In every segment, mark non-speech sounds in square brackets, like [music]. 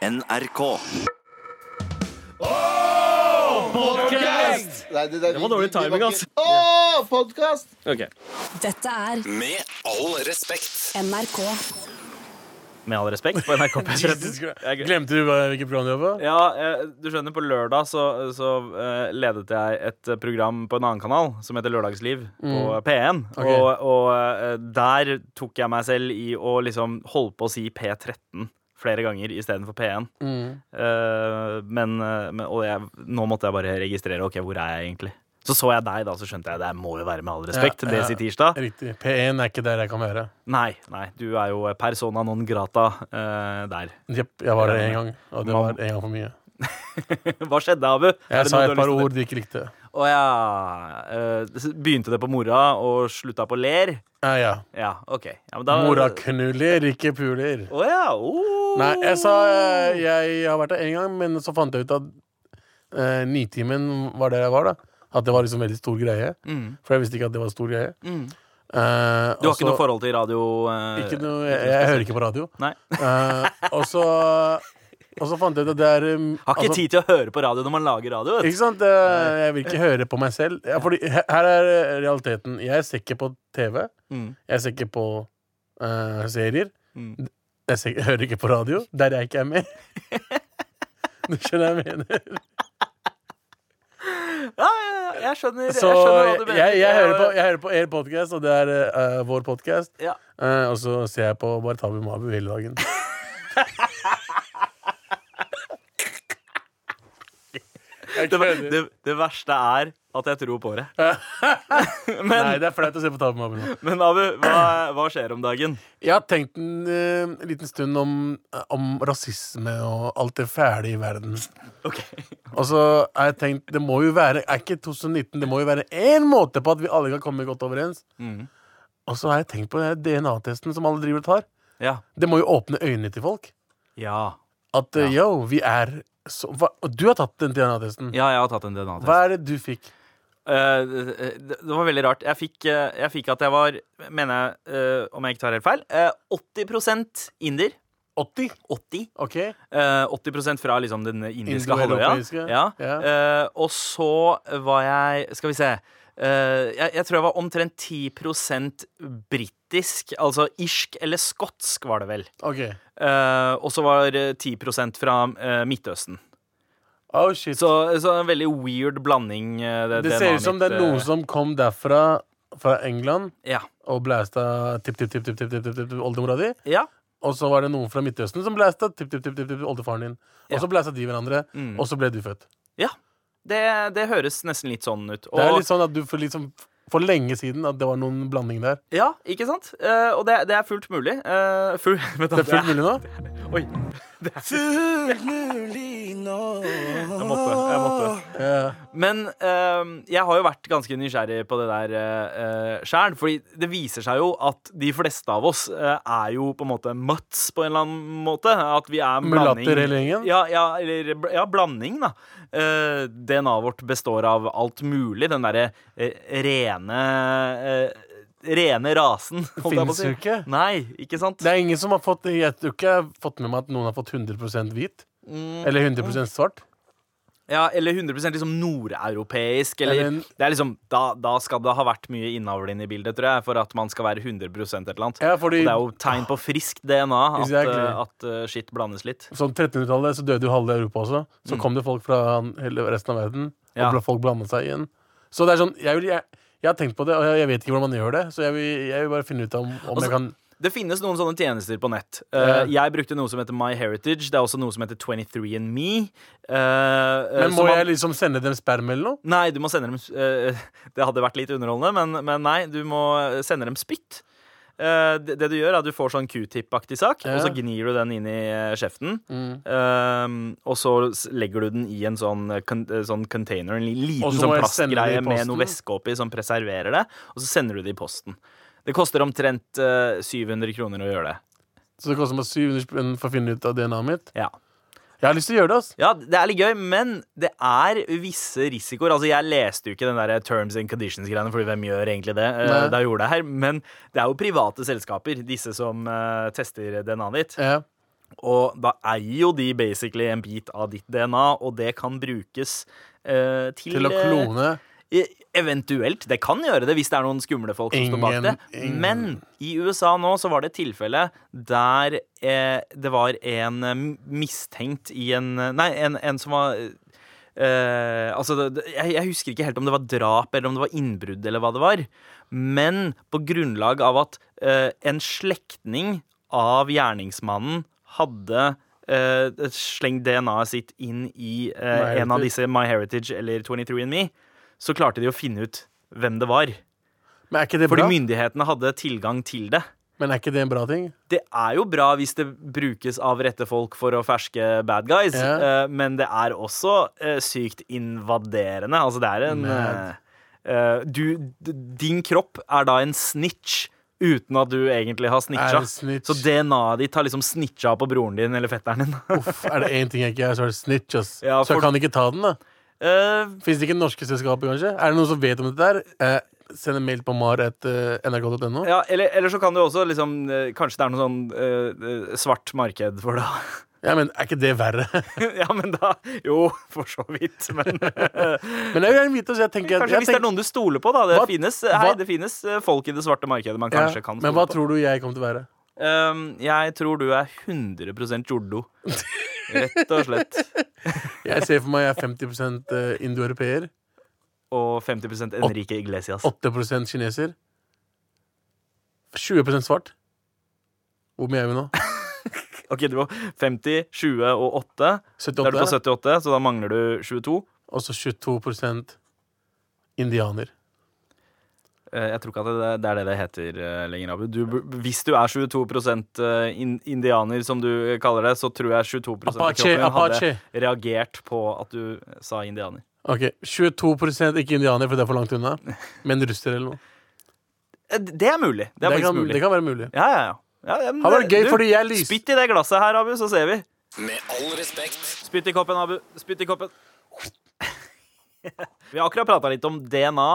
NRK. Nei, det, Det var dårlig timing, altså. Å, podkast! Ok, Dette er Med all respekt. NRK. Med all respekt på NRK P13. [laughs] Glemte du hvilket program du var på? Ja, eh, du skjønner, på lørdag så, så eh, ledet jeg et program på en annen kanal som heter Lørdagsliv på P1. Okay. Og, og eh, der tok jeg meg selv i å liksom holde på å si P13 flere ganger istedenfor P1. Eh, men, eh, men Og jeg, nå måtte jeg bare registrere OK, hvor er jeg egentlig? Så så jeg deg, da, så skjønte jeg det må jo være med all respekt. Ja, ja. Desi Tirsdag. Riktig. P1 er ikke der jeg kan være. Nei, nei, du er jo persona non grata uh, der. Jepp, jeg var der en gang, og det var en gang for mye. [laughs] Hva skjedde, Abu? Jeg sa et par ord de ikke likte. Å ja. Eh, begynte det på mora og slutta på ler? Ja, ja. Ja, OK. Ja, men da- Mora knuller, ikke puler. Å ja. Oh. Nei, jeg sa eh, jeg har vært der én gang, men så fant jeg ut at eh, Nitimen var der jeg var, da. At det var liksom veldig stor greie. Mm. For jeg visste ikke at det var stor greie. Mm. Eh, Du har også, ikke noe forhold til radio? eh, Ikke noe, jeg, jeg hører ikke på radio. Eh, og så [laughs] Og så fant jeg ut at det er um, Har ikke altså- tid til å høre på radio når man lager radio. Vet. Ikke sant? Eh, Jeg vil ikke høre på meg selv. Ja, fordi her er realiteten. Jeg ser ikke på TV. Mm. Jeg ser ikke på uh, serier. Mm. Jeg, ser, jeg hører ikke på radio, der jeg ikke er med. [laughs] Du skjønner hva jeg mener? Ja, ja, ja, jeg skjønner, jeg skjønner hva du mener. jeg, hører på, jeg hører på er podcast, og det er uh, vår podkast. Ja. og så ser jeg på bare Tabu Mabu hele dagen. [laughs] det, det, det verste er at jeg tror på det. [laughs] Nei, det er flaut å se på Mabu. Men Abu, hva, hva skjer om dagen? Jeg har tenkt en uh, liten stund om, om rasisme og alt det fæle i verden. Okay. Og så har jeg tenkt Det må jo være Er ikke 2019 Det må jo være én måte på at vi alle kan komme godt overens. Mm. Og så har jeg tenkt på DNA-testen som alle driver og tar. Ja. Det må jo åpne øynene til folk. Ja. At ja. yo, vi er så hva, Og du har tatt den DNA-testen. ja, jeg har tatt en DNA-test. Hva er det du fikk? Uh, det det var veldig rart. Jeg fikk, uh, jeg fikk at jeg var, mener jeg, uh, om jeg ikke tar helt feil, eh, 80% inder. 80? 80. OK. Eh, 80% fra liksom den indiske halvøya. Ja. ja. Eh, og så var jeg Skal vi se. jeg, jeg tror jeg var omtrent 10 britisk, altså irsk eller skotsk, var det vel. Okay. Uh, og så var det 10 fra uh, Midtøsten. Oh shit. Så, så en veldig weird blanding. Uh, det det ser ut som det er noe eh, som kom derfra, fra England, Ja. og blæsta tipp-tipp-tipp-tipp-oldemora di. ja. Og så var det noen fra Midtøsten som blæsta tipp-tipp-tipp-oldefaren din. Og Ja. så blæsta de hverandre, Mm. og så ble du født. ja. Det, det høres nesten litt sånn ut. Det er litt sånn at du får liksom, for lenge siden at det var noen blanding der. Ja, ikke sant? Eh, og det, det er fullt mulig. Eh, full, [laughs] vent Det er fullt mulig nå? [laughs] Oi. [laughs] Det er fullt mulig nå Jeg måtte. jeg måtte Yeah. Men eh, jeg har jo vært ganske nysgjerrig på det der uh, sjæl. Fordi det viser seg jo at de fleste av oss eh, er jo på en måte mutts på en eller annen måte. At vi er en blanding Mulatter hele gjengen? Ja, ja, eller ja, blanding, da. Eh, DNA-et vårt består av alt mulig. Den derre eh, rene eh, Rene rasen. [laughs] Fins jo ikke. Nei, ikke sant? Det er ingen som har fått Jeg tror ikke jeg har fått med meg at noen har fått 100 hvit. Mm. Eller 100% svart. Ja, eller 100 liksom nordeuropeisk. Eller, det er liksom, da, da skal det ha vært mye innavl inne i bildet, tror jeg, for at man skal være 100 et eller annet. Ja, Og det er jo tegn på friskt DNA at, Exactly. eh, at skitt blandes litt. Sånn 1300-tallet så døde jo halve Europa også. Så kom det folk fra hele resten av verden, og Mm. Ja. folk blandet seg igjen. Så det er sånn Jeg, vil, jeg, jeg har tenkt på det, og jeg, vet ikke hvordan man gjør det. Så jeg vil, jeg vil bare finne ut om, om Altså, jeg kan Det finnes noen sånne tjenester på nett. Uh, jeg brukte noe som heter MyHeritage. Det er også noe som heter 23andMe. Uh, Men må jeg liksom sende dem sperm eller noe? Nei, du må sende dem uh, [laughs] Det hadde vært litt underholdende, men, men nei, du må sende dem spytt. Eh, det, det du gjør, er at du får sånn q-tip-aktig sak, Ja. og så gnir du den inn i eh, kjeften. Mm. Um, og så legger du den i en sånn, eh, con sånn container, en liten sånn plastgreie med noe væske oppi som preserverer det, og så sender du det i posten. Det koster omtrent uh, 700 kroner å gjøre det. Så det koster meg 700 spenn for å finne ut av DNA-et mitt? Ja. Jeg har lyst til å gjøre det, ass. Ja, det er litt gøy, men det er visse risikoer. Altså, Jeg leste jo ikke den der terms and conditions-greiene, Fordi hvem gjør egentlig det? eh, Nei. da jeg gjorde det her Men det er jo private selskaper, disse som eh, tester DNA-et ditt. Ja. Og da eier jo de basically en bit av ditt DNA, og det kan brukes eh, til Til å eh, klone. Eventuelt. Det kan gjøre det hvis det er noen skumle folk som står bak det. Men i USA nå så var det et tilfelle der eh, det var en eh, mistenkt i en Nei, en, en som var eh, Altså, det, jeg, jeg husker ikke helt om det var drap eller om det var innbrudd eller hva det var. Men på grunnlag av at eh, en slektning av gjerningsmannen hadde eh, slengt DNA-et sitt inn i eh, en av disse disse MyHeritage eller 23andMe, så klarte de å finne ut hvem det var. Men er ikke det Fordi bra? myndighetene hadde tilgang til det. Men er ikke det en bra ting? Det er jo bra hvis det brukes av rette folk for å ferske bad guys, Ja. eh, men det er også eh, sykt invaderende. Altså, det er en eh, du, Din kropp er da en snitch uten at du egentlig har snitcha. snitch? Så DNA-et ditt har liksom snitcha på broren din eller fetteren din. Uff, er det én ting jeg ikke er, så er det snitch. [laughs] Ja, Så jeg kan ikke ta den, da. Eh, Fins det ikke norske selskaper, kanskje? Er det noen som vet om dette der? Eh, send en mail på mar.nrk.no. ja, eller, eller så kan du også liksom eh, Kanskje det er noe sånn eh, svart marked for det. [laughs] Ja, men er ikke det verre? [laughs] ja, men da Jo, for så vidt. Men [laughs] men jeg vil gjerne vite, så jeg tenker Kanskje jeg hvis det er noen du stoler på, da. Det Hva- finnes, hei, det finnes folk i det svarte markedet man ja, kanskje kan Men hva på. tror du jeg kommer til å være? Um, jeg tror du er 100% jordo. Rett og slett. [laughs] Jeg ser for meg jeg er 50 eh, indoeuropeer, Og 50% Enrique Iglesias. 8% kineser, 20% svart. Hvor mye er vi nå? [laughs] Ok, du var 50, 20 og 8. Da er du på 78? 78, så da mangler du 22. Og så 22% indianer. Eh, Jeg tror ikke at det, det er det det heter eh, lenger, Abu. Du, hvis du er 22 eh, indianer, som du kaller det, så tror jeg 22 av kroppen din Apache. hadde reagert på at du sa indianer. Ok, 22 ikke indianer, for det er for langt unna. Men russer eller noe. Det er mulig. Det er det, kan, mulig. det kan være mulig. Ja, ja, ja. ja men Det gøy, du, fordi jeg lys... Spytt i det glasset her, Abu, så ser vi. Med all respekt. Spytt i koppen, Abu. Spytt i koppen. [laughs] Vi har akkurat prata litt om DNA,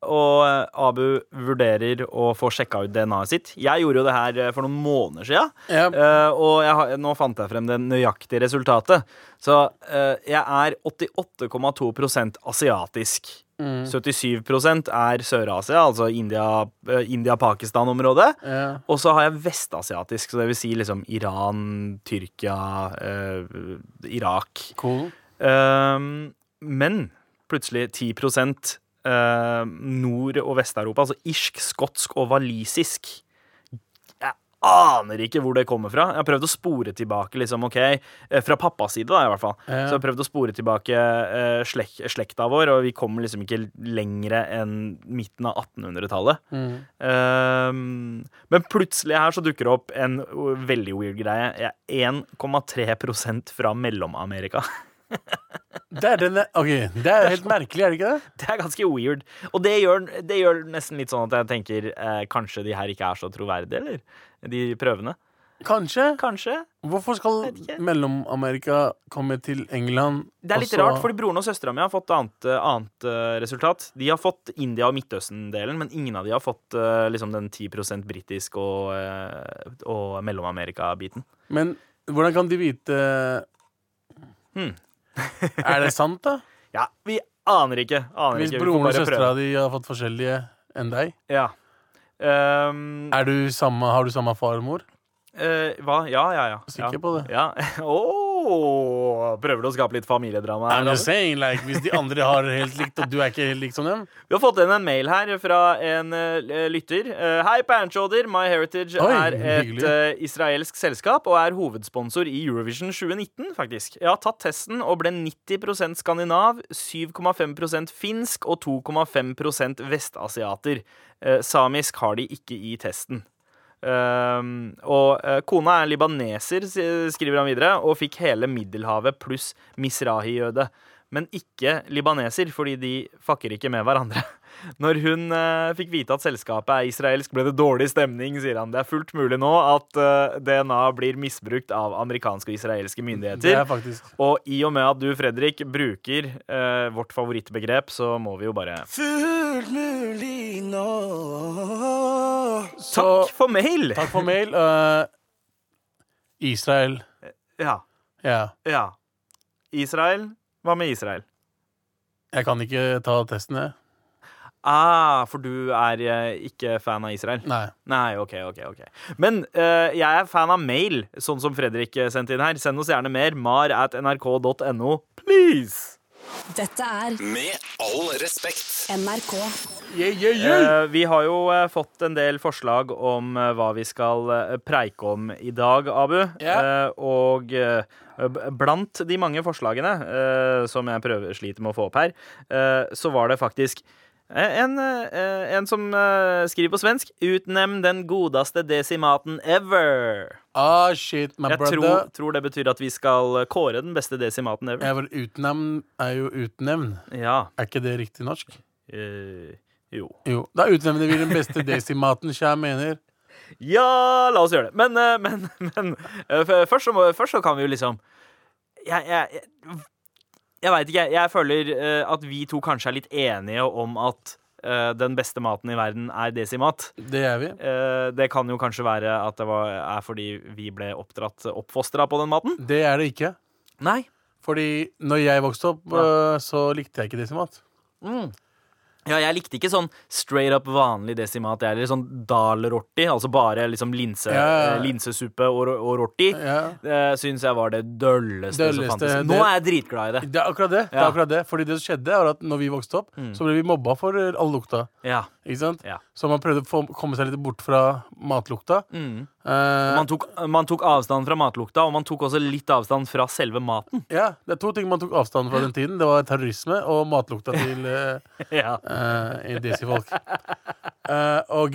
og eh, Abu vurderer å få sjekka ut DNA-et sitt. Jeg gjorde jo det her eh, for noen måneder sia, Ja, og jeg, har- nå fant jeg frem det nøyaktige resultatet. Så eh, jeg er 88,2% asiatisk. Mm. 77 er Sør-Asia, altså India- eh, India-Pakistan-området. ja. Og så har jeg vestasiatisk, så det vil si liksom Iran, Tyrkia, eh, Irak. Cool. Um, men plutselig 10 eh, Nord- og Vest-Europa, altså irsk, skotsk og walisisk. Jeg aner ikke hvor det kommer fra. Jeg har prøvd å spore tilbake, liksom, ok, eh, fra pappas side, da, i hvert fall. Ja. Så jeg har prøvd å spore tilbake eh, slek slekta vår, og vi kommer liksom ikke lengre enn midten av 1800-tallet. Mm. Ehm, men plutselig her så dukker det opp en veldig weird greie. Jeg er 1,3 fra Mellom-Amerika. [laughs] Det er, den, okay. det er helt merkelig, er det ikke det? [laughs] Det er ganske weird. Og det gjør, det gjør nesten litt sånn at jeg tenker eh, kanskje de her ikke er så troverdige, eller? De prøvene. Kanskje. Kanskje. Hvorfor skal Mellom-Amerika komme til England? Det er litt også... rart, fordi broren og søstera mi har fått annet, eh, annet eh, resultat. De har fått India- og Midtøsten-delen, men ingen av de har fått eh, liksom den 10 britisk og, og Mellom-Amerika-biten. Men hvordan kan de vite Hmm. [laughs] Er det sant, da? Ja, vi aner ikke. Aner Hvis ikke. Vi får broren og bare søstera prøve. di har fått forskjellige enn deg? Ja. Ehm, Er du samme, har du samme far og mor? eh, hva? Ja, ja, ja. Sikker ja. på det? Ja. [laughs] Prøver du å skape litt familiedrama? I'm just saying, like, Hvis de andre har helt likt, og du er ikke helt lik som dem Vi har fått inn en mail her fra en uh, lytter. Uh, Hei, Panchoder. MyHeritage Oi, er et eh, israelsk selskap og er hovedsponsor i Eurovision 2019, faktisk. Jeg har tatt testen og ble 90% skandinav, 7,5% finsk og 2,5 vestasiater. Samisk har de ikke i testen. Um, og eh, kona er libaneser, skriver han videre, og fikk hele Middelhavet pluss Misrahi-jøde. Men ikke libaneser, fordi de fucker ikke med hverandre. Når hun eh, fikk vite at selskapet er israelsk, ble det dårlig stemning, sier han. Det er fullt mulig nå at eh, DNA blir misbrukt av amerikanske og israelske Det myndigheter. er faktisk Og i og med at du, Fredrik, bruker eh, vårt favorittbegrep, så må vi jo bare Fullt mulig nå. Så Takk for mail! takk for mail. Uh, Israel Ja. Ja. Ja. Israel? Hva med Israel? Jeg kan ikke ta testen, jeg. Ah, for du er eh, ikke fan av Israel? Nei. Nei, ok, ok, ok. Men uh, jeg er fan av mail, sånn som Fredrik eh, sendte inn her. Send oss gjerne mer. Mar at nrk.no, please! Dette er Med all respekt. NRK. Yeah, yeah, yeah. Vi har jo fått en del forslag om hva vi skal preike om i dag, Abu. Ja. Eh, og blant de mange forslagene som jeg prøver sliter med å få opp her, eh, så var det faktisk en, eh, en som eh, skriver på svensk 'Utnevn den godeste desimaten ever'. Ah, shit, my Jeg brother. tror, tror det betyr at vi skal kåre den beste desimaten ever. Jeg var utnevn er jo utnevn. Ja. Er ikke det riktig norsk? eh, jo. Jo. Da utnevner vi den beste desimaten, kjære mener. Ja, la oss gjøre det. Men, eh, men, [laughs] men eh, først, så må, først så kan vi jo liksom Jeg, jeg, jeg, veit ikke. Jeg, føler eh, at vi to kanskje er litt enige om at eh, den beste maten i verden er desimat. Det er vi. Eh, det kan jo kanskje være at det var, er fordi vi ble oppdratt oppfostra på den maten. Det er det ikke. Nei. Fordi når jeg vokste opp, Ja. så likte jeg ikke desimat. Ja, jeg likte ikke sånn straight up vanlig desimat. Eller sånn dal-rorti, altså bare liksom linse, Ja, ja. eh, linsesuppe og, og rorti. Yeah. Det syns jeg var det dølleste, som fantes. Nå er jeg dritglad i det. Det er akkurat det. det, er akkurat det. Fordi det som skjedde, var at når vi vokste opp, så ble vi mobba for øh, all lukta. Ja. Ikke sant? Ja. Så man prøvde å få, komme seg litt bort fra matlukta. Mm. Eh, Man, tok, man tok avstand fra matlukta, og man tok også litt avstand fra selve maten. ja, det er to ting man tok avstand fra den tiden. Det var terrorisme og matlukta til øh, [laughs] Ja. uh folk uh, og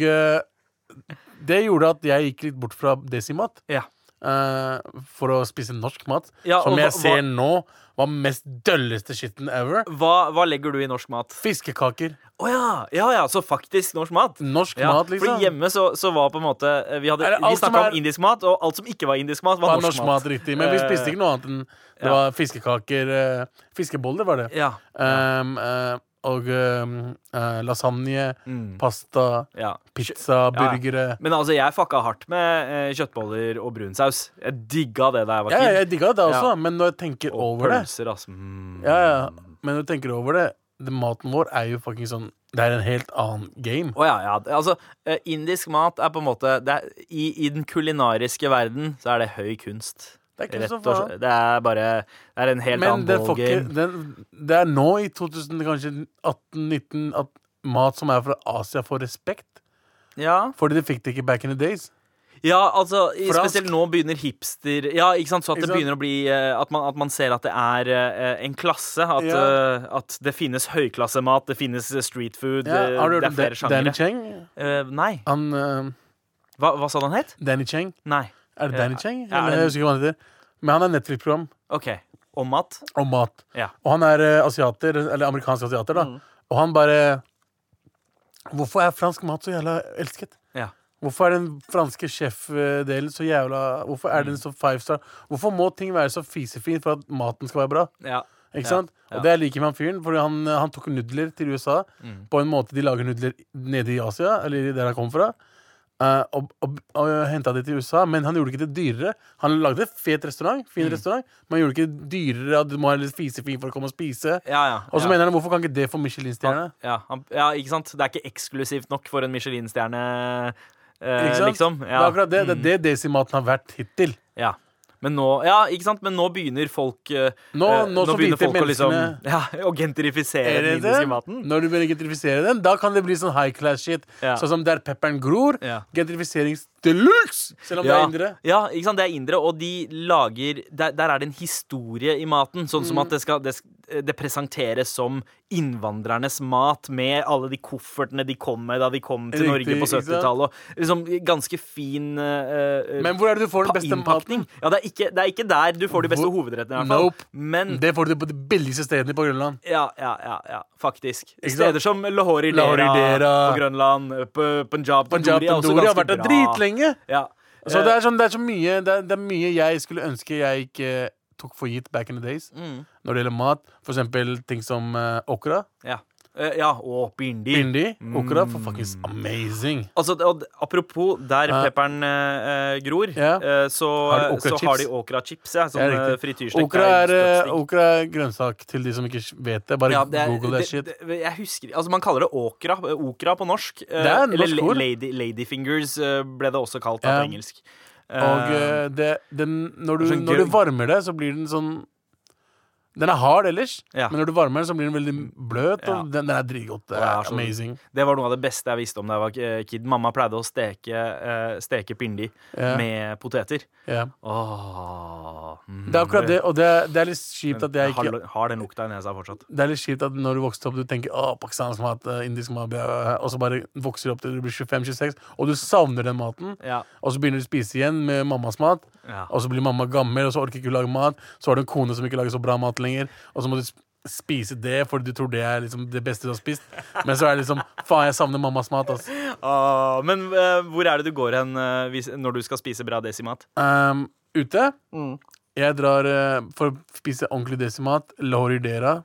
det gjorde at jeg gikk litt bort fra desimat Ja. Eh, for å spise norsk mat. Ja, som jeg hva- ser nå var mest dølleste skitten ever. Hva, hva legger du i norsk mat? Fiskekaker. Å ja. ja! Ja, så faktisk norsk mat. Norsk Ja, mat, liksom. Fordi hjemme så, så var på en måte eh, Vi, hadde- vi snakka er- om indisk mat, og alt som ikke var indisk mat, var var norsk, norsk mat, riktig. Men vi Eh, spiste ikke noe annet enn det ja. var fiskekaker. eh, fiskeboller var det. Ja. Um, eh, og eh, lasagne, Mm. pasta, ja. pizza, Ja. burgere. Men altså, jeg fucka hardt med uh, kjøttboller og brunsaus. Jeg digga det da jeg var Ja, jeg digga det også, Ja. men når jeg tenker og over det pølser, altså. Mm. Ja, ja. Men når jeg tenker over det, det maten vår er jo fucking sånn Det er en helt annen game. Oh, ja, ja. Altså, eh, indisk mat er på en måte det er, i, I den kulinariske verden så er det høy kunst. Det er og. Det er bare Det er en helt Men annen det, ballgame. det er nå i 2000, kanskje 18-19, at mat som er fra Asia, får respekt. Ja. Fordi de fikk det ikke back in the days. ja, altså Fransk. Spesielt nå begynner hipster Ja, ikke sant? Så at det begynner å bli eh, at man, at man ser at det er eh, en klasse. At, Ja. uh, at det finnes høyklassemat, det finnes street food. Ja, har du det hørt er om flere Da- Danny. Cheng? Uh, nei. Han Hva, hva sa du han het? Danny Cheng? Nei. Er det Danny Chang? Ja, er det- jeg husker ikke hva han heter. Men han har Netflix-program OK. Om mat? om mat. Ja. Og han er eh, asiater, eller amerikansk asiater, da. Mm. Og han bare Hvorfor er fransk mat så jævla elsket? Ja. Hvorfor er den franske sjefdelen så jævla Hvorfor er Mm. den så five star? Hvorfor må ting være så fisefint for at maten skal være bra? Ja. Ikke sant? ja. Og det jeg liker med han fyren, Fordi han, han tok nudler til USA Mm. på en måte de lager nudler nede i Asia, eller der han kom fra. Eh, og og, og henta det til USA, men han gjorde ikke det dyrere. Han lagde et fet restaurant, fin Mm. restaurant, men han gjorde ikke det dyrere at du må ha litt fisefin for å komme og spise. Ja, ja. Og så ja. mener han hvorfor kan ikke det få Michelin-stjerne? Ja, ja, ikke sant? Det er ikke eksklusivt nok for en Michelin-stjerne, eh, liksom. Det er akkurat det. Det Mm. er det desimaten har vært hittil. ja. Men nå, ja, ikke sant? Men nå begynner folk eh, Nå, eh, nå, så begynner hvite folk å liksom [laughs] ja, Å gentrifisere Er den indiske maten. Når du begynner å gentrifisere den, da kan det bli sånn high class shit. Ja. Sånn som der pepperen gror. Ja. Gentrifiserings deluxe! Selv om Ja, det er indre. ja, ikke sant? det er indre, og de lager Der, der er det en historie i maten. Sånn Mm. som at det, skal, det, det presenteres som innvandrernes mat, med alle de koffertene de kom med da de kom til Norge på 70-tallet. Liksom ganske fin uh, Men hvor er det du får den beste innpakning. maten? Ja, det er, ikke, det er ikke der du får de beste Hvor- hovedrettene, i hvert fall. Nope. Men Det får du på de billigste stedene på Grønland. ja, ja, ja, ja, faktisk. Steder som Lahori Dera på Grønland, På Punjab Punjab Tandoori også har vært der dritlenge. Ja. Så Eh, det er, sånn, det er så mye det er, det er mye jeg skulle ønske jeg ikke tok for gitt back in the days. mm, Når det gjelder mat. For eksempel ting som uh, okra. ja. Uh, ja, og bindi. Bindi. Okra for fuckings amazing. Altså, og apropos, der uh, pepperen uh, gror, yeah. så, Har de så har de okrachips. Ja, Ja, sånn riktig. Okra er, er okra er grønnsak til de som ikke vet det. Bare Ja, det er- google that shit. det- jeg husker Altså, man kaller det okra. Okra på norsk. Det er norsk ord. lady, ladyfingers ble det også kalt på engelsk. Og Eh, eh, det, den, når, du, Sånn når du varmer det, så blir den sånn Den er hard ellers, Ja. men når du varmer den, så blir den veldig bløt. Ja. Og den, den er dritgodt. Det er så- amazing. det var noe av det beste jeg visste om da jeg var eh, kid. Mamma pleide å steke, eh, steke pindi Ja. med poteter. Ja. Åh, mm, Det er akkurat det, og det, det er litt kjipt at jeg ikke har, har den lukta i nesa fortsatt. Det er litt kjipt at når du vokste opp, du tenker å, pakistansk mat, eh, indisk mat, bla, bla, bla, og så bare vokser du opp til du blir 25-26, og du savner den maten, Ja, og så begynner du å spise igjen med mammas mat, ja. og så blir mamma gammel, og så orker ikke hun lage mat, så har du en kone som ikke lager så bra mat lenger, og så må du spise det fordi du tror det er liksom det beste du har spist. Men så er det liksom Faen, jeg savner mammas mat, altså. Ah, men eh, hvor er det du går hen eh, hvis, når du skal spise bra desimat? Um, ute Mm. Jeg drar eh, for å spise ordentlig desimat, La Dera,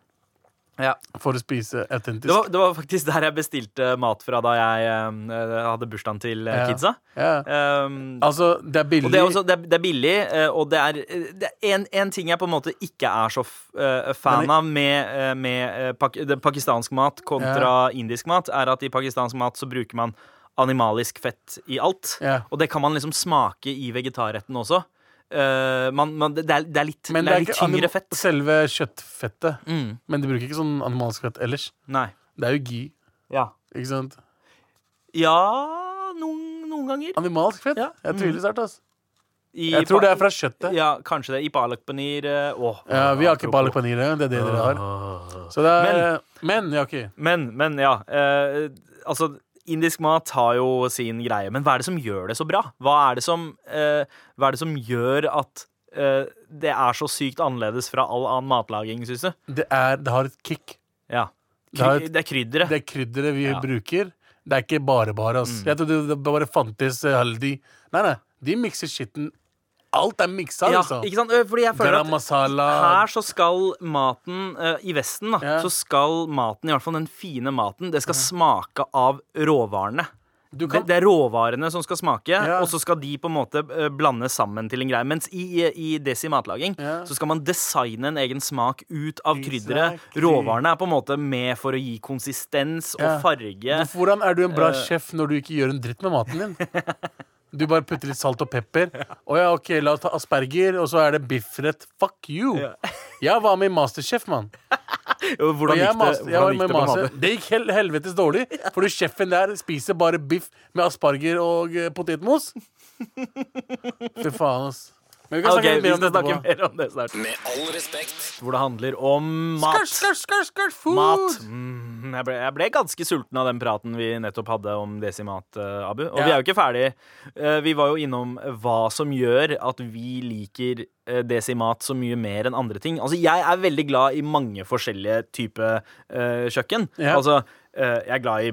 Ja. for å spise Det autentisk. var, det var faktisk der jeg bestilte mat fra da jeg uh, hadde bursdagen til Ja. kidsa. Ja. Um, Altså, det er billig. og det er, også, det, er, det er billig, uh, og det er, det er en, en ting jeg på en måte ikke er så fan av med, med pak, det pakistansk mat kontra indisk mat, er at i pakistansk mat så bruker man animalisk fett i alt. Og det kan man liksom smake i vegetarretten også. Eh, man, man, det, er, det er litt, Men det er litt ikke anim- tyngre fett. selve kjøttfettet. Mm, Men de bruker ikke sånn animalsk fett ellers. nei. Det er jo gi, Ja. ikke sant? Ja, noen, noen ganger. Animalsk fett? Ja. Jeg tviler sterkt. I Jeg tror det er fra kjøttet. Ja, kanskje det. I palak paneer eh, åh, Ja, vi har ikke apropos. paneer, det er det dere har. Så det er Men, ja, OK. Men, men ja. eh, altså, indisk mat har jo sin greie. Men hva er det som gjør det så bra? Hva er det som, eh, er det som gjør at eh, det er så sykt annerledes fra all annen matlaging, syns du? Det, er, det har et kick. Ja. Det er Kry, et- det er krydderet. Det krydderet vi Ja. bruker, det er ikke bare bare. ass. Jeg trodde det bare fantes eh, haldi. Nei, nei. De mikser skitten. Alt er miksa, Ja, altså. ikke sant? Eh, Fordi jeg føler Garam at her så skal maten uh, I Vesten, da, Ja. så skal maten, i hvert fall den fine maten, det skal smake av råvarene. Du Det, kan det er råvarene som skal smake, Ja. og så skal de på en måte eh, blande sammen til en greie. Mens i, i desi matlaging Ja. så skal man designe en egen smak ut av krydderet. Exactly. Råvarene er på en måte med for å gi konsistens Ja. og farge. Hvordan er du en bra uh... sjef når du ikke gjør en dritt med maten din? [laughs] Du bare putter litt salt og pepper. Å ja, ok, la oss ta asperger, og så er det biffrett. Fuck you! Jeg var med i Masterchef, mann. Hvordan gikk det, master, hvordan gikk det på master. Det gikk hel helvetes dårlig, fordi sjefen der spiser bare biff med asparger og eh, potetmos. Fy faen, ass. Men vi kan snakke okay, mer om vi det snakke mer om det snart. Med all respekt. Hvor det handler om mat. Skrt, skrt, food. Mat. Mm, jeg, ble, jeg ble ganske sulten av den praten vi nettopp hadde om desimat, uh, Abu. Og Ja. vi er jo ikke ferdig. Uh, vi var jo innom hva som gjør at vi liker uh, desimat så mye mer enn andre ting. Altså, jeg er veldig glad i mange forskjellige typer kjøkken. Ja. Altså, eh, jeg er glad i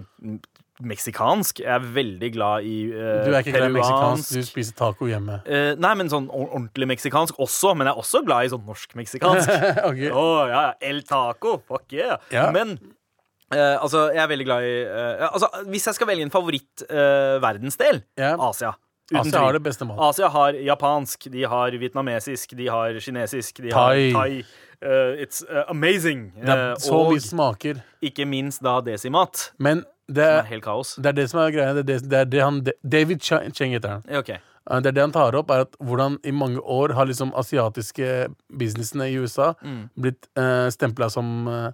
meksikansk. Jeg er veldig glad i uh, Du er ikke glad i meksikansk, du spiser taco hjemme. Uh, nei, men sånn ordentlig meksikansk også. Men jeg er også glad i sånn norsk-meksikansk. [laughs] okay. Oh, ja. El taco. Fuck yeah. Ja. Men uh, altså, jeg er veldig glad i Altså, Hvis jeg skal velge en favoritt-verdensdel yeah. Asia. Asia har det beste mat. Asia har japansk, de har vietnamesisk, de har kinesisk, de har Thai. thai. Eh, it's amazing. Det er så mye smaker. ikke minst da desimat, Men det som er, helt kaos. det er det som er greia. Det er det, det, er det han David Ch- Cheng heter han. Okay. Uh, Det er det han tar opp, er at hvordan i mange år har liksom asiatiske businessene i USA Mm. blitt uh, stempla som uh,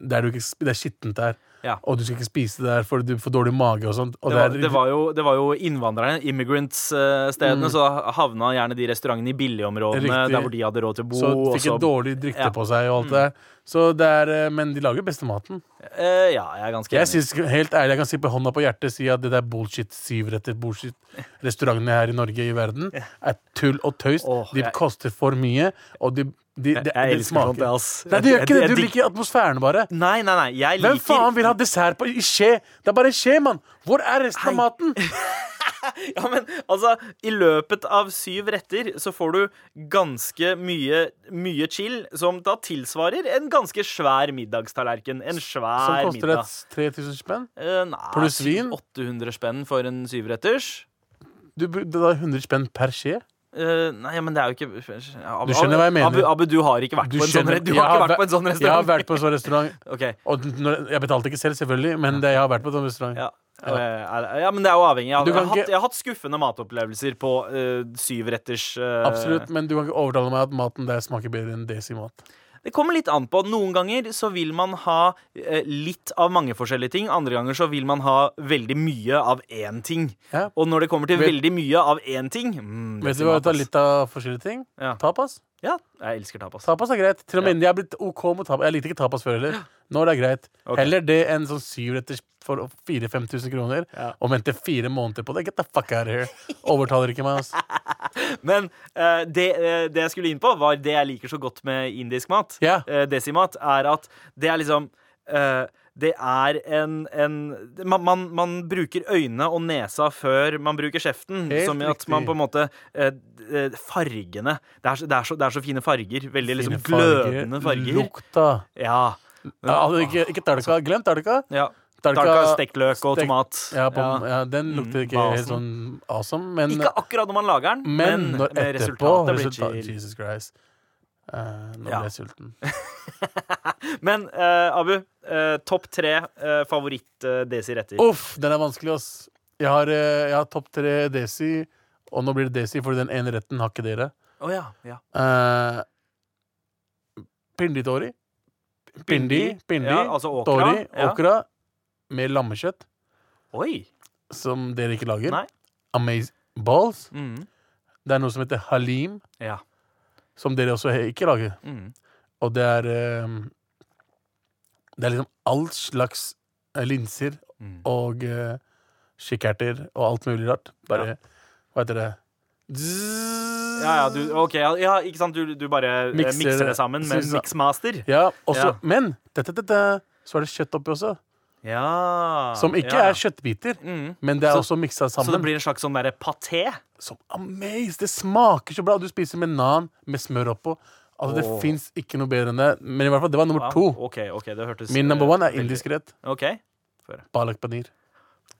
Det er skittent der. Ja. Og du skal ikke spise det der for du får dårlig mage og sånt. Og Det var, det, var jo, det var jo innvandrerne, immigrants-stedene, Mm. så havna gjerne de restaurantene i billigområdene Riktig. der hvor de hadde råd til å bo. så de fikk en dårlig drikte Ja. på seg og alt det. Så det er, uh, men de lager beste maten. Eh, ja, jeg er ganske enig. Jeg synes, helt ærlig, jeg kan si på hånda på hjertet si at det der bullshit syvretter bullshit restaurantene her i Norge i verden er tull og tøys. Oh, de jeg- koster for mye, og de, de, det, jeg elsker smaker sånt, jeg, ass. Nei, det gjør ikke det. Du liker atmosfæren, bare. Nei, nei, nei. Jeg liker Hvem faen vil ha dessert på, i skje? Det er bare en skje, mann. Hvor er resten av maten? [laughs] Ja, men altså, i løpet av syv retter så får du ganske mye, mye chill, som da tilsvarer en ganske svær middagstallerken. En svær middag. Som koster middag. et 3000 spenn. Eh, nei, Pluss vin? 800 spenn for en syvretters. Du, det er 100 spenn per skje. Eh, nei, men det er jo ikke Abu, Du skjønner hva jeg mener. Abu, Abu, du har ikke vært Du på en sånn, skjønner- du har har ikke vært vært- på en sånn Jeg har restaurant. vært på en sånn restaurant. [laughs] Ok, Og jeg betalte ikke selv, selvfølgelig, men det, jeg har vært på en sånn restaurant. ja. Ja. ja, men det er jo avhengig. Jeg har, jeg har, hatt, jeg har hatt skuffende matopplevelser på uh, syvretters uh... Absolutt, men du kan ikke overtale meg at maten der smaker bedre enn desi-mat. Det kommer litt an på. Noen ganger så vil man ha eh, litt av mange forskjellige ting. Andre ganger så vil man ha veldig mye av én ting. Ja. Og når det kommer til Vet- veldig mye av én ting mm, Vet du hva, ta litt av forskjellige ting? Ja. Tapas. Ja, jeg elsker tapas. Tapas er greit. Til og med jeg er blitt OK med tapas. Jeg likte ikke tapas før heller. Nå er det greit. Ok. Heller det enn sånn syvretters for 4000-5000 kroner Ja. og vente fire måneder på det. Get the fuck out of here. Overtaler ikke meg, altså. [laughs] Men eh, det, eh, det jeg skulle inn på, var det jeg liker så godt med indisk mat. Ja. eh, desimat, er at det er liksom eh, Det er en, en man, man, man bruker øynene og nesa før man bruker kjeften. Helt som i at man på en måte eh, eh, Fargene det er, så, det, er så, det er så fine farger. Veldig liksom Fine liksom glødende farger. Lukta. Ja. Ja, altså, ikke, ikke telka. Glem telka. ja. Tadka, stekt løk og stek- tomat. Ja, på, Ja. ja, den lukter Mm, ikke helt sånn awesome, men, Ikke akkurat når man lager den, men, men når etterpå resultatet blir chill. Jesus Christ. Eh, nå Ja. ble jeg sulten. [laughs] Men uh, Abu, uh, topp tre uh, favoritt-desi-retter. Uff, den er vanskelig, ass. Jeg har, jeg har topp tre desi, og nå blir det desi, fordi den ene retten har ikke dere. Oh, ja, ja. Uh, Pinditori. Pindi, pindi, Ja, altså okra. tori, Ja. okra med lammekjøtt, Oi. som dere ikke lager. Nei. Amaze balls. Mm. Det er noe som heter halim, Ja. Som dere også ikke lager. Mm. Og det er eh, Det er liksom all slags eh, linser Mm. og uh, kikkerter og alt mulig rart. Bare Ja. Hva heter det? Zzz. Ja, ja, du, ok, ja, ikke sant? Du, du bare eh, Mikser mikser det. sammen med en miksmaster. Ja, også, Ja. Men dette, dette, så er det kjøtt oppi også. Ja. Som ikke ja. er kjøttbiter, Mm. men det er Så- også miksa Så det blir en slags sånn derre paté? Som amaze! Det smaker så bra. Du spiser med nan med smør oppå. Altså, Det Åh. fins ikke noe bedre enn det. Men i hvert fall, det var nummer to. OK, okay, det hørtes Min number one eh, er indisk rett. Okay. Balak panir.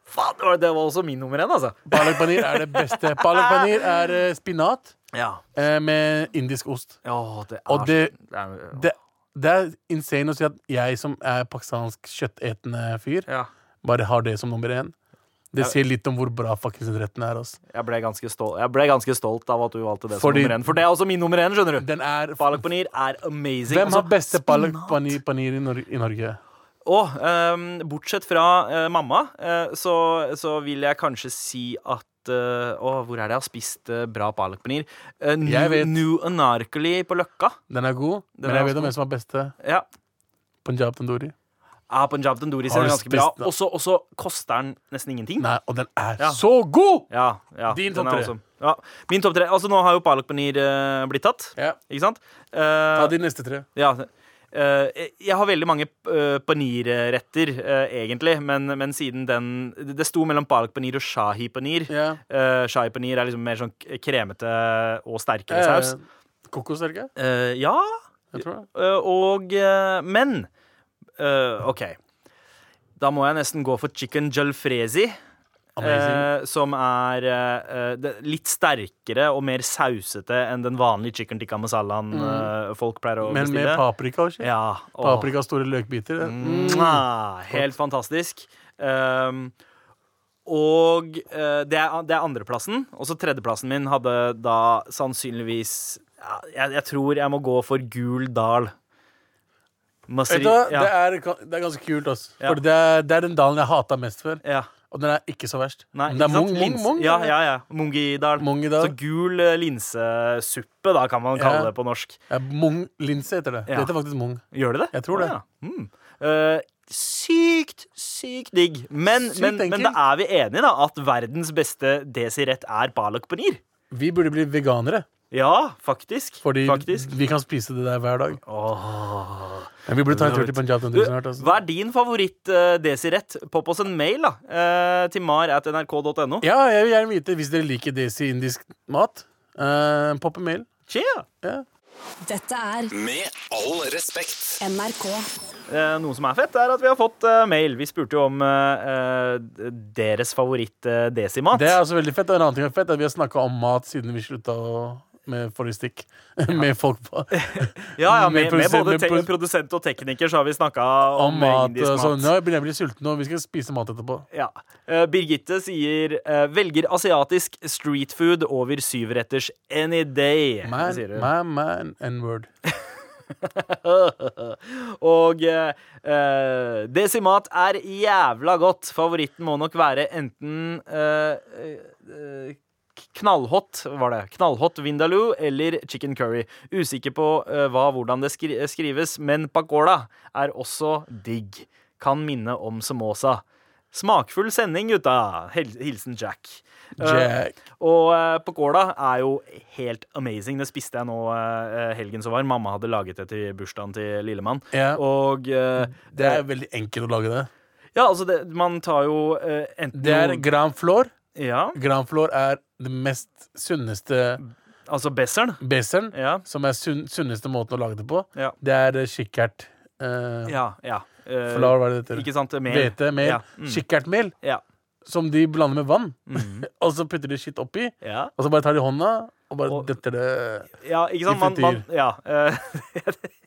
Faen, det var, også min nummer én, altså. Balak panir er det beste. Balak panir er eh, spinat Ja. eh, med indisk ost. Åh, det er Og det- det er, Det, er insane å si at jeg som er pakistansk kjøttetende fyr, ja. bare har det som nummer én. Det sier litt om hvor bra fuckings retten er. Altså. Jeg ble, ganske stolt, jeg ble ganske stolt av at du valgte det som nummer én. For det er også min nummer én, skjønner du. Den er Palak paneer er amazing. Hvem har Altså, beste palak spinat. paneer i, Nor i Norge? Og ehm, bortsett fra eh, mamma, eh, så, så vil jeg kanskje si at eh, Å, hvor er det jeg har spist uh, bra palak paneer? Uh, vet. New Anarkali på Løkka. Den er god, Den men er jeg vet om hvem som er beste. Ja. Punjab tandoori. Ja, Punjab Tandoori ser er ganske bra. Og så- koster den nesten ingenting. Nei, og den er Ja. så god! Ja, ja, Din topp tre. Ja, min topp tre. Altså, nå har jo palak paneer eh, blitt tatt, Ja. ikke sant? Eh, Ta de neste tre. Ja. Eh, jeg har veldig mange uh, panirretter, eh, egentlig, men, men siden den Det sto mellom palak panir og shahi panir. Yeah. Shahi panir er liksom mer sånn kremete og sterkere saus. Eh, Kokos, det ikke? Eh, ja, Jeg tror det. eh, og eh, Men eh, OK. Da må jeg nesten gå for chicken jalfrezi. Eh, som er eh, litt sterkere og mer sausete enn den vanlige chicken tikka masalaen eh, folk pleier å bestille Men med paprika og shit. Ja. Paprika og store løkbiter. Mm. Mwah, helt fantastisk. Um, og eh, det, er, det er andreplassen. Og så tredjeplassen min hadde da sannsynligvis ja, jeg, jeg tror jeg må gå for gul dal. Masri, Vet du hva? ja, Det, er, det er ganske kult, Også, Ja. For det er, det er den dalen jeg hata mest før. ja. Og den er ikke så verst. Nei, det er mung, mung, mung. Ja, ja, ja. Mungidal. Mungidal. Så gul eh, linsesuppe, da, kan man kalle Ja. det på norsk. Ja, mung linse heter det. Det heter faktisk mung. Gjør det det? Jeg tror det. Mm. Uh, sykt, sykt digg. Men, Sykt men, men da er vi enige, da, at verdens beste desirett er balak panir. Vi burde bli veganere, Ja, faktisk. fordi faktisk. vi kan spise det der hver dag. Åh. Men vi burde ta en tur til Punjab Du, Altså. hva er din favoritt-desirett? Popp oss en mail da uh, til mar.nrk.no. Ja, jeg vil gjerne vite hvis dere liker desi indisk mat. Uh, Popp en mail. Cheer! Ja. Dette er Med all respekt. NRK. Eh, noe som er fett, er at vi har fått eh, mail. Vi spurte jo om eh, eh, deres favoritt-desimat. Det er altså veldig fett. Og en annen ting er fett, er at vi har snakka om mat siden vi slutta å med foristikk. stikk. [laughs] med folk på. [laughs] ja, ja, [laughs] med, med både te produ- produsent og tekniker så har vi snakka om, Om mat sånn. mat. Nå begynner jeg å bli sulten, og vi skal spise mat etterpå. Ja. Uh, Birgitte sier uh, velger asiatisk street food over syvretters any day. Man, sier hun. man, man, n-word. Og eh, eh, desimat er jævla godt. Favoritten må nok være enten eh, eh, Knallhot, var det. Knallhot vindaloo eller chicken curry. Usikker på uh, hva hvordan det skri skrives, men pakola er også digg. Kan minne om samosa. Smakfull sending, gutta. Hilsen Jack. Jack. Uh, og uh, pakola er jo helt amazing. Det spiste jeg nå uh, helgen som var. Mamma hadde laget det til bursdagen til lillemann. Yeah. Og eh, Det er veldig enkelt å lage det. Ja, altså, det, man tar jo eh, enten Det er gran flor. Ja, Gran flor er det mest sunneste altså besseren. Besseren, Ja. Som er sunn, sunneste måten å lage det på. Ja. Det er kikkert. Uh, Ja, ja. Uh, Flour, hva er det det heter? Ikke sant? Mel. Hvete, mel. Ja. Mm. Kikkertmel. Ja. Som de blander med vann. mm. [laughs] og så putter de skitt oppi. ja. Og så bare tar de hånda og bare Og- detter det Ja, ikke sant? Man, man, ja. eh, [laughs]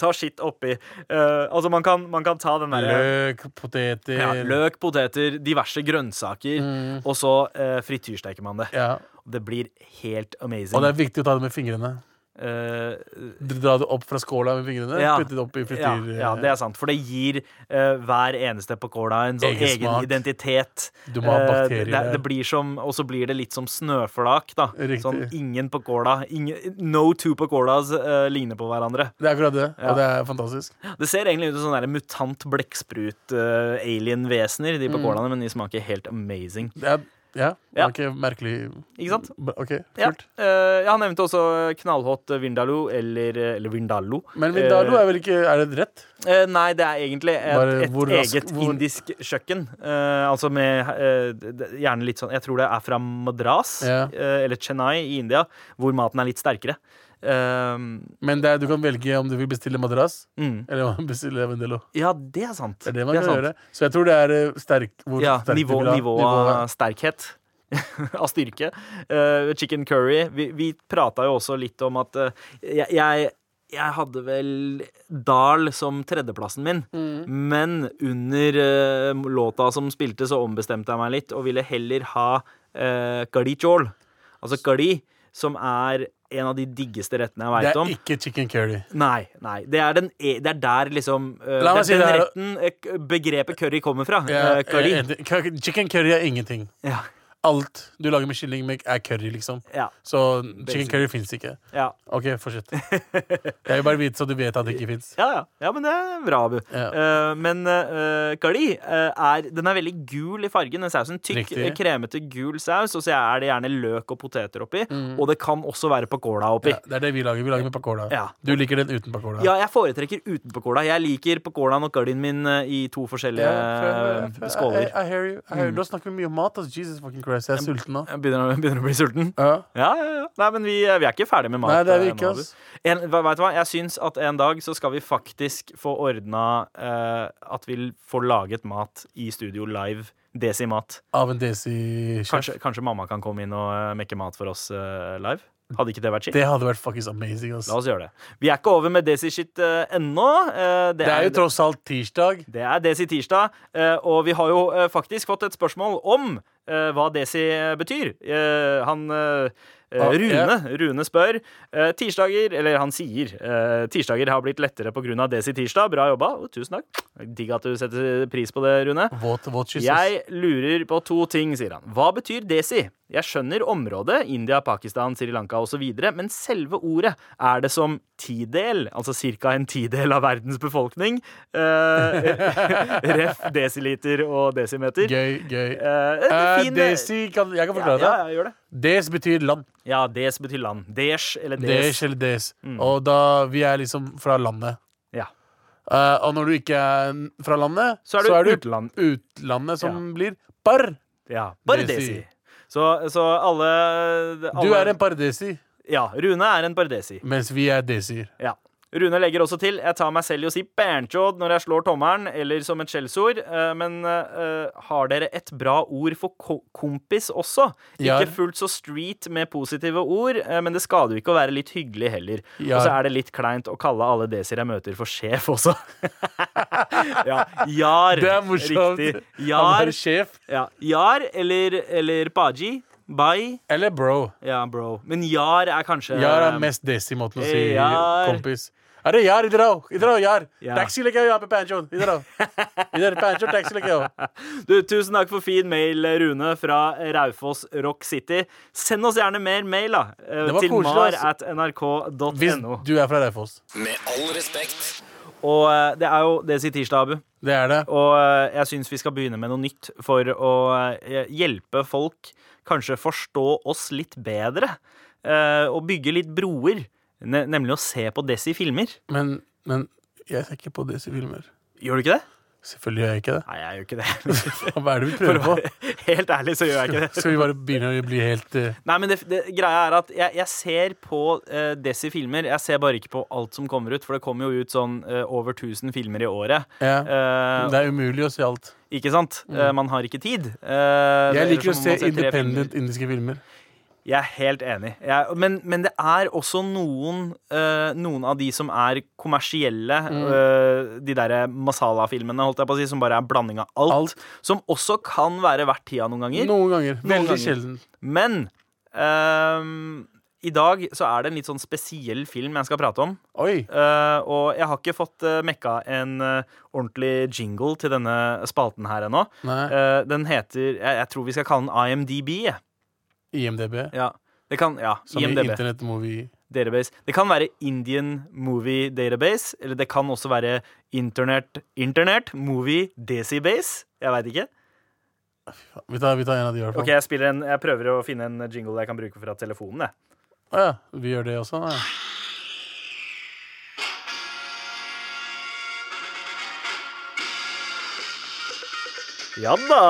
ta skitt oppi. Uh, altså, man kan, man kan ta den derre Løk, poteter ja, Løk, poteter, diverse grønnsaker, Mm. og så uh, frityrsteker man det. Ja. Det blir helt amazing. Og det er viktig å ta det med fingrene. Eh, Dra det opp fra skåla med fingrene. Ja. Putte det opp i ja, frityr... ja, det er sant. For det gir uh, hver eneste pakola en sånn Egen egen identitet. Du må ha bakterier bakterier det, det blir som, Og så blir det litt som snøflak. da Riktig. Sånn ingen pakola ingen, No two pakolas uh, ligner på hverandre. Det er akkurat det, Ja. og det er fantastisk. Det ser egentlig ut som sånne mutant blekksprut-alien-vesener, Mm. de pakolaene, men de smaker helt amazing. Det er, ja, det var ikke merkelig Ikke sant? OK, Ja. Uh, Eh, han nevnte også knallhot vindaloo, eller, eller vindaloo. Men Vindaloo er vel ikke Er det rett? Uh, nei, det er egentlig et, Bare et rask- eget hvor- indisk kjøkken. Eh, altså med eh, gjerne litt sånn Jeg tror det er fra Madras Ja. eh, eller Chennai i India, hvor maten er litt sterkere. Eh, Men det er, du kan velge om du vil bestille madrass mm. eller om bestille Vindaloo. Ja, det er sant. Det er det man kan sant. gjøre. Så jeg tror det er eh, sterk hvor Ja, sterk nivå, nivå av sterkhet. [laughs] av styrke. Uh, chicken curry. Vi, vi prata jo også litt om at uh, jeg, jeg jeg hadde vel Dal som tredjeplassen min, Mm. men under uh, låta som spilte, så ombestemte jeg meg litt og ville heller ha uh, Gali chol. Altså Gali, som er en av de diggeste rettene jeg Det er ikke chicken curry. Nei, nei. Det er, den, e- det er der liksom uh, det, si Den det her- retten eh, begrepet curry kommer fra. Ja, eh, curry- Chicken curry er ingenting. Ja, Alt du lager med kylling, er curry, liksom. ja, Så chicken curry fins ikke. ja. OK, fortsett. [laughs] Jeg vil bare vite så du vet at det ikke fins. Ja, ja. ja, men det er bra, Abu. Eh, men uh, curry uh, er Den er veldig gul i fargen. Den sausen Tykk, Riktig. kremete, gul saus. Og så er det gjerne løk og poteter oppi. Og det kan også være pakola oppi. Mm. Ja, det er det vi lager. Vi lager med pakola. Ja. Du liker den uten pakola. Ja, jeg foretrekker uten pakola. Jeg liker pakolaen og curryen min i to forskjellige for- I, skåler. I hear you. I hear you. Nå snakker vi mye om mat. Altså. Jesus fucking Christ, jeg er sulten nå. Jeg begynner, begynner å bli sulten. Ja. Ja, ja, ja. Nei, men vi, vi er ikke ferdig med mat. Nei, det er vi eh, ikke, nå, ass. En, hva- vet du hva? Jeg syns at en dag så skal vi faktisk få ordna eh, at vi får laget mat i studio live. Desi-mat. Av en desi-sjef. Kanskje, kanskje mamma kan komme inn og eh, mekke mat for oss eh, live? Hadde ikke det vært shit? Det hadde vært fuckings amazing. Ass. La oss gjøre det. Vi er ikke over med Desi-shit eh, ennå. Eh, Det er jo tross alt tirsdag. det er Desi tirsdag, eh, og vi har jo eh, faktisk fått et spørsmål om eh, hva Desi eh, betyr. Uh, han Ah, Rune, Rune spør Uh, tirsdager, eller han sier uh, tirsdager har blitt lettere pga. Desi tirsdag. Bra jobba. Oh, tusen takk. Digg at du setter pris på det, Rune. What, what Jeg lurer på to ting, sier han. Hva betyr desi? Jeg skjønner området, India, Pakistan, Sri Lanka osv., men selve ordet, er det som tidel, altså ca. en tidel av verdens befolkning? Uh, [laughs] ref desiliter og desimeter. Gøy, gøy. Uh, fin- desi kan, Jeg kan forklare ja, det. ja, gjør det. Des betyr land. Ja, des betyr land. Desh eller des. Des eller des. Mm. Og da vi er liksom fra landet. Ja. Eh, og når du ikke er fra landet, Så er du så er utland. utlandet som blir bar. Ja, Bardesi. Desi. Så, så alle, alle Du er en pardesi, Ja, Rune er en pardesi. mens vi er desier. Ja. Rune legger også til Jeg tar meg selv i å si bernchod når jeg slår tommelen, eller som et skjellsord. eh, Men uh, har dere et bra ord for ko kompis også? Ikke fullt så street med positive ord, eh, men det skader jo ikke å være litt hyggelig heller. Ja. Og så er det litt kleint å kalle alle desir jeg møter, for sjef også. [laughs] ja. Jar. Det er morsomt. Riktig. Han Jar, sjef. ja. Jar eller, eller baji. Bye. Eller bro. Ja, bro. Men jar er kanskje Jar er mest desi-måten å si Jar. kompis. अरे यार इधर आओ इधर आओ यार Ja. Taxi लेके आओ यहाँ पे पैंचो इधर आओ इधर पैंचो टैक्सी लेके आओ Du, tusen takk for fin mail, Rune, fra Raufoss Rock City. Send oss gjerne mer mail, da. eh, Det var Til koselig, mar ass. at Hvis nrk.no. du er fra Raufoss. Med all respekt. Og eh, det er jo Desi Tirsdag, Abu. Det er det. Og eh, jeg syns vi skal begynne med noe nytt for å eh, hjelpe folk kanskje forstå oss litt bedre. eh, Og bygge litt broer. Ne nemlig å se på Desi filmer. Men, men jeg ser ikke på desi-filmer. Gjør du ikke det? Selvfølgelig gjør jeg ikke det. Nei, jeg gjør ikke det. [laughs] Hva er det vi prøver på? [laughs] helt ærlig så gjør jeg ikke det. Skal vi bare begynne å bli helt uh... Nei, men det, det, greia er at jeg, jeg ser på uh, Desi-filmer. Jeg ser bare ikke på alt som kommer ut, for det kommer jo ut sånn uh, over 1000 filmer i året. Ja. Eh, Det er umulig å se alt. ikke sant? Eh, man har ikke tid. Eh, Jeg liker å se independent indiske filmer. Jeg er helt enig. Jeg, men, men det er også noen, øh, noen av de som er kommersielle, Mm. øh, de derre masala-filmene, holdt jeg på å si, som bare er blanding av alt, Alt. som også kan være verdt tida noen ganger. Noen ganger. Noen Veldig sjelden. Men øh, i dag så er det en litt sånn spesiell film jeg skal prate om. Oi. Uh, og jeg har ikke fått uh, mekka en uh, ordentlig jingle til denne spalten her ennå. Den heter jeg, jeg tror vi skal kalle den IMDb. IMDb. Ja. Det kan, ja, Som i Internet Movie. Database. Det kan være Indian Movie Database, eller det kan også være Internet, Internet Movie Decibase. Jeg veit ikke. Vi tar, vi tar en av de, i hvert fall. Ok, jeg, en, jeg prøver å finne en jingle jeg kan bruke fra telefonen. Jeg. Ja. Vi gjør det også. Ja. Ja da!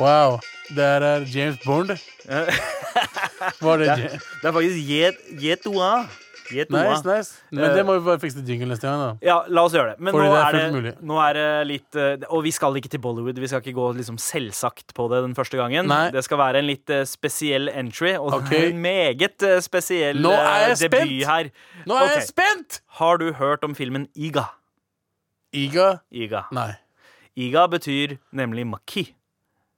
Wow. Der er James Bond. [laughs] Var det det. Det er faktisk Yet, Jetoa. Nice, nice. Men Eh, det må vi bare fikse jingle neste gang, da. Ja, la oss gjøre det. Men nå det er er, det, nå er det litt eh, Og vi skal ikke til Bollywood. Vi skal ikke gå liksom selvsagt på det den første gangen. Nei. Det skal være en litt eh, spesiell entry, og okay. en meget spesiell Nå er jeg debut spent! her. Nå er jeg spent! Har du hørt om filmen Iga? Iga? Iga. Nei. Iga betyr nemlig maki.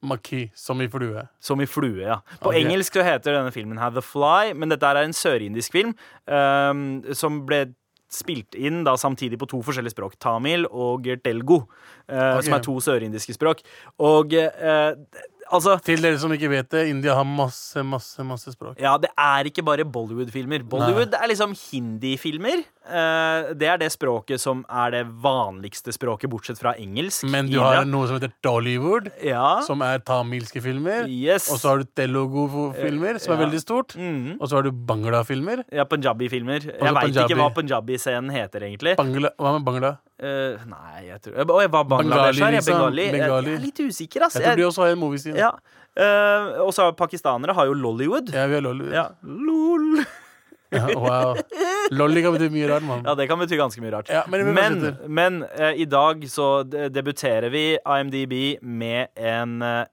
Maki, som i flue. Som i flue, ja. På okay. engelsk så heter denne filmen her The Fly, men dette er en sørindisk film um, som ble spilt inn da samtidig på to forskjellige språk. Tamil og telgu, uh, okay. som er to sørindiske språk. Og eh, altså Til dere som ikke vet det, India har masse, masse, masse språk. ja, det er ikke bare Bollywood-filmer. Bollywood er liksom hindi-filmer. Eh, det er det språket som er det vanligste språket, bortsett fra engelsk. Men du har noe som heter Dollywood, ja. som er tamilske filmer. Yes. Og så har du telugu-filmer, som er Ja. veldig stort. Mhm. Og så har du Bangla-filmer. Ja, punjabi-filmer. Jeg veit punjabi. ikke hva punjabi-scenen heter, egentlig. Bangla, hva med Bangla? Eh, nei, jeg tror Å, jeg var Bangladesh her. Liksom. Bengali. Jeg, Bengali. jeg er litt usikker, ass. Jeg tror de også har en moviescene. ja. Uh, og så har pakistanere har jo Lollywood. Ja, vi har Lollywood. Ja. Lol. [laughs] Ja, wow. Lolly kan bety mye rart, mann. Ja, det kan bety ganske mye rart. Ja, men men men uh, i dag så debuterer vi IMDb med en uh,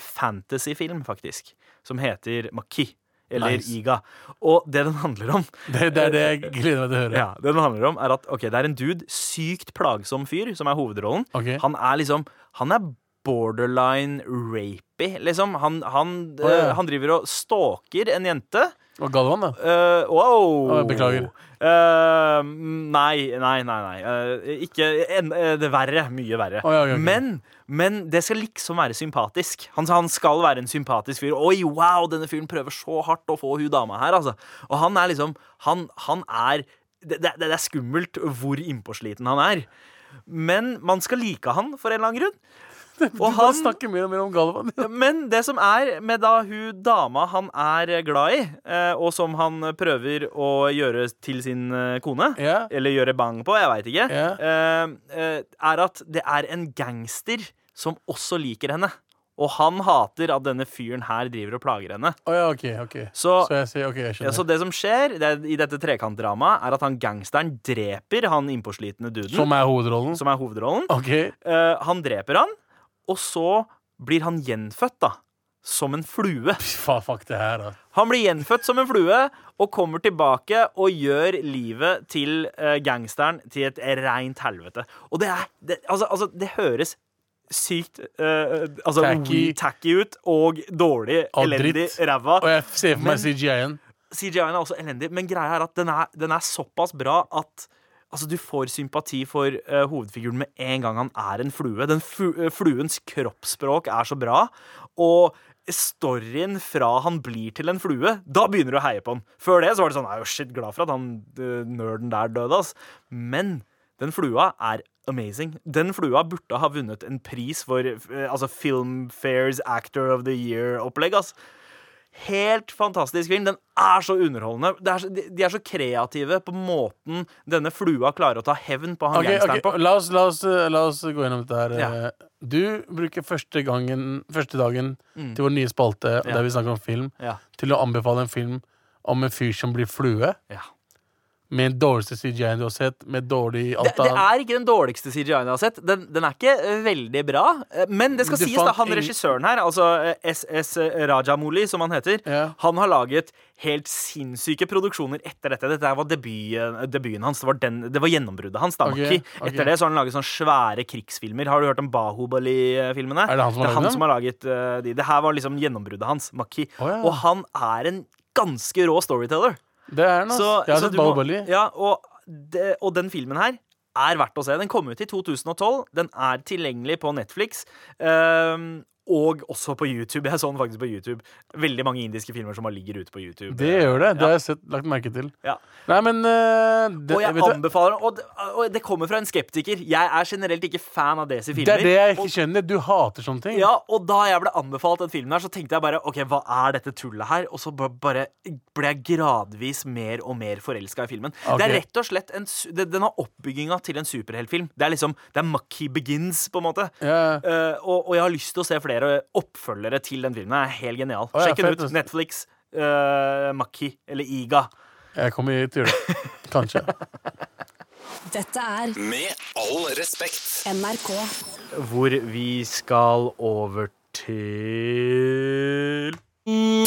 fantasyfilm, faktisk, som heter Maki. Eller Nice. Iga. Og det den handler om [laughs] Det, det er det jeg gleder meg til å høre. Ja, det den handler om er at okay, det er en dude, sykt plagsom fyr, som er hovedrollen. Okay. Han er liksom Han er borderline rapey, liksom. Han, han, oh, ja. eh, han driver og stalker en jente. Og Galvan, da? Uh, wow! Beklager. Uh, nei, nei, nei. nei. Uh, ikke en, Det er verre. Mye verre. Oh, ja, okay, okay. Men, men det skal liksom være sympatisk. Han, han skal være en sympatisk fyr. Oi, wow, denne fyren prøver så hardt å få hun dama her, altså. Og han er liksom Han, han er det, det, det er skummelt hvor innpåsliten han er. Men man skal like han for en eller annen grunn. Og han snakker mer og mer om Galvan. Men det som er med da hun dama han er glad i, eh, og som han prøver å gjøre til sin eh, kone, yeah. eller gjøre bang på, jeg veit ikke, Ja. eh, er at det er en gangster som også liker henne. Og han hater at denne fyren her driver og plager henne. Oh, ja, okay, okay. Så, Så jeg sier okay, jeg ja, så det som skjer det, i dette trekantdramaet, er at han gangsteren dreper han innpåslitne duden, som, Som er hovedrollen? er hovedrollen. Eh, han dreper han, og så blir han gjenfødt, da. Som en flue. Fuck det her, da. Han blir gjenfødt som en flue og kommer tilbake og gjør livet til eh, gangsteren til et reint helvete. Og det er det, altså, altså, det høres sykt uh, altså, Tacky. tacky ut og dårlig, Og elendig, ræva. Og jeg ser for meg CGI-en. CGI-en er også elendig, men greia er at den er, den er såpass bra at Altså, Du får sympati for uh, hovedfiguren med en gang han er en flue. Den fu eh, Fluens kroppsspråk er så bra. Og storyen fra han blir til en flue, da begynner du å heie på han. Før det så var det sånn Jeg er jo shit glad for at han uh, nerden der døde, ass. Men den flua er amazing. Den flua burde ha vunnet en pris for uh, altså Filmfairs Actor of the Year-opplegg, ass. Helt fantastisk film. Den er så underholdende. Er så, de, de er så kreative på måten denne flua klarer å ta hevn på han Ok, gangsteren ok, på. La, oss, la, oss, la oss gå gjennom dette her. Ja. Eh, Du bruker første, gangen, første dagen til vår nye spalte, Mm. Ja. der vi snakker om film, Ja. til å anbefale en film om en fyr som blir flue, Ja. Med den dårligste CGI-en du har sett, med dårlig Det, alt det det er ikke den dårligste CGI-en jeg har sett. Den, den er ikke eh, veldig bra. Eh, Men det skal Du sies, da, han regissøren her, altså eh, SS Rajamouli, som han heter, Ja. han har laget helt sinnssyke produksjoner etter dette. Dette var debuten, debuten hans. Det var, den, det var gjennombruddet hans. da, okay, Maki. Etter det så har han laget sånne svære krigsfilmer. Har du hørt om Bahubali-filmene? Er det han som har det er han som har laget uh, de. Det her var liksom gjennombruddet hans. Maki. Oh, ja. Og han er en ganske rå storyteller. Det er den, ass. Så, Jeg har så sett du må- Bahubali. Ja, og, det, og den filmen her er verdt å se. Den kom ut i 2012. Den er tilgjengelig på Netflix. ehm, og også på YouTube. Jeg så den faktisk på YouTube. Veldig mange indiske filmer som bare ligger ute på YouTube. Det gjør det. Det har jeg sett, lagt merke til. Ja. Nei, men uh, det, Og jeg anbefaler og det, og det kommer fra en skeptiker. Jeg er generelt ikke fan av desi filmer. Det er det jeg og- ikke skjønner. Du hater sånne ting. Ja, og da jeg ble anbefalt den filmen her, så tenkte jeg bare OK, hva er dette tullet her? Og så bare ble jeg gradvis mer og mer forelska i filmen. Okay. Det er rett og slett en, det, Den har oppbygginga til en superheltfilm. Det er liksom Det er Mucky Begins, på en måte. Yeah. Uh, og, og jeg har lyst til å se flere oppfølgere til den filmen. Den er helt genial. Oh, ja, Sjekk den ut. Netflix, uh, Maki eller Iga. Jeg kommer til å gjøre. Kanskje. Dette er Med all respekt. NRK. Hvor vi skal over til Fy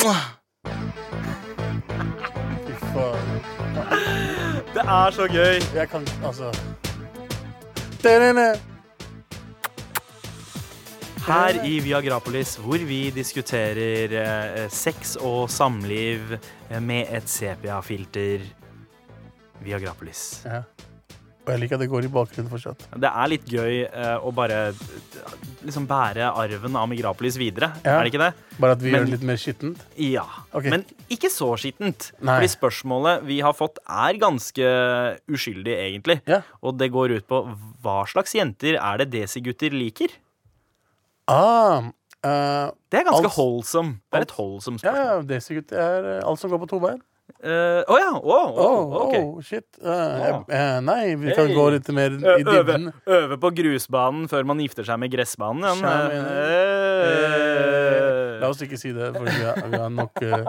faen. Det er så gøy! Jeg kan altså. Her i Viagrapolis, hvor vi diskuterer eh, sex og samliv eh, med et sepia-filter. Viagrapolis. Ja. Og jeg liker at det går i bakgrunnen fortsatt. Det er litt gøy eh, å bare liksom bære arven av Migrapolis videre. Ja. Er det ikke det? Bare at vi Men- gjør det litt mer skittent. Ja. Ok. Men ikke så skittent. Nei. Fordi spørsmålet vi har fått, er ganske uskyldig, egentlig. Ja. Og det går ut på hva slags jenter er det Desi-gutter liker? Ah, eh, Det er ganske Alt- holdsom. Det er et holdsom wholesome ja, spørsmål. ja, sikkert det er eh, alt som går på to bein. Eh, Å ja! Å, å, Oh, ok. oh, shit. Eh, jeg- eh, nei, vi kan Hey. gå litt mer i Øve, dybden. øve på grusbanen før man gifter seg med gressbanen. Ja, Skjønner men, Eh, eh, La oss ikke si det, for vi har, vi har nok eh,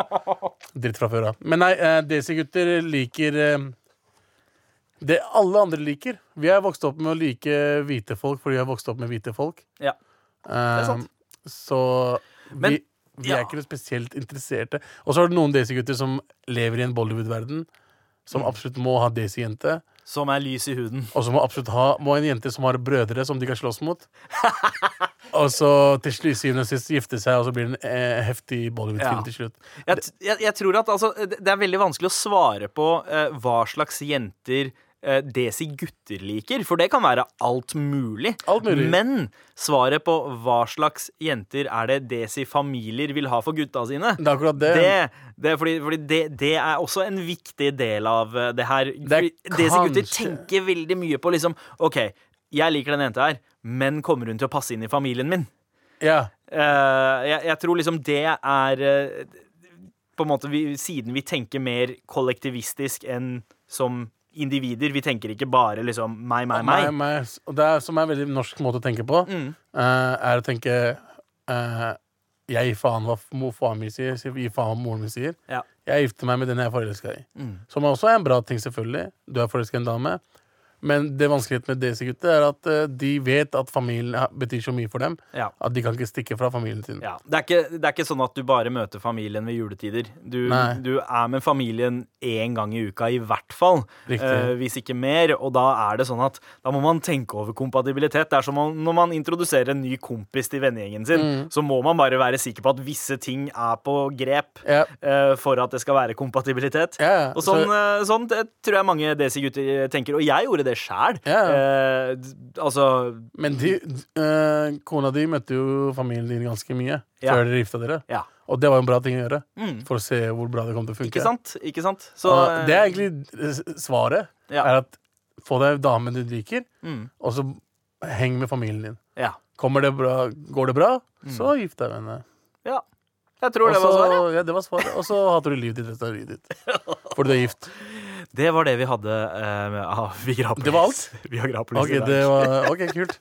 dritt fra før av. Men nei, uh, Desi-gutter liker eh, det alle andre liker. Vi er vokst opp med å like hvite folk fordi vi har vokst opp med hvite folk. Ja. Eh. Så vi, Men, vi ja. er ikke noe spesielt interesserte. Og så har du noen Daisy-gutter som lever i en Bollywood-verden, som Mm. absolutt må ha Daisy-jente. Som er lys i huden. Og så må absolutt ha må en jente som har brødre som de kan slåss mot. [laughs] og så til syvende og sist gifte seg, og så blir det en eh, heftig Bollywood-film Ja. til slutt. Jeg, jeg, jeg tror at altså, det det er veldig vanskelig å svare på eh, hva slags jenter eh, Desi gutter liker, for det kan være alt mulig. Alt mulig. Men svaret på hva slags jenter er det Desi familier vil ha for gutta sine, Det er akkurat det. det, det, er fordi, fordi det, det er også en viktig del av eh, det her. Det er Fordi Desi gutter kanskje- tenker veldig mye på liksom OK, jeg liker den jenta her, men kommer hun til å passe inn i familien min? Ja. Eh, jeg, jeg tror liksom det er eh, På en måte vi, Siden vi tenker mer kollektivistisk enn som individer. Vi tenker ikke bare liksom meg, meg, meg. Meg, meg. Og det er, som er en veldig norsk måte å tenke på, Mm. uh, er å tenke uh, Jeg gir faen hva faren min sier, jeg gir faen hva moren min sier. Ja. Jeg gifter meg med den jeg er forelska i. Mm. Som også er en bra ting, selvfølgelig. Du er forelska i en dame. Men det vanskeligheten med desi-gutter er at eh, de vet at familien betyr så mye for dem Ja. at de kan ikke stikke fra familien sin. Ja, det, er ikke, det er ikke sånn at du bare møter familien ved juletider. Du, du er med familien én gang i uka, i hvert fall. Eh, hvis ikke mer. Og da er det sånn at da må man tenke over kompatibilitet. Det er som om når man introduserer en ny kompis til vennegjengen sin, Mm. så må man bare være sikker på at visse ting er på grep Ja. eh, for at det skal være kompatibilitet. Og sånn, Så- eh, sånn det tror jeg mange desi-gutter tenker. Og jeg gjorde det sjæl. Yeah. Eh, altså Men de, eh, kona di møtte jo familien din ganske mye Ja. før dere gifta dere. Ja. Og det var jo en bra ting å gjøre Mm. for å se hvor bra det kom til å funke. Ikke sant? Ikke sant? Så, Og det er egentlig eh, svaret. Ja. Er at Få deg damen du liker, mm, og så heng med familien din. ja. Kommer det bra, Går det bra, Mm. så gift deg med henne. ja. Jeg tror Også, det var svaret. Ja, det var svaret. Og så hater du livet ditt resten av livet ditt. [laughs] Fordi du er gift. Det var det vi hadde uh, av Viagrapolis. Det var alt? [laughs] Viagrapolis Ok, i dag. det var, ok, kult.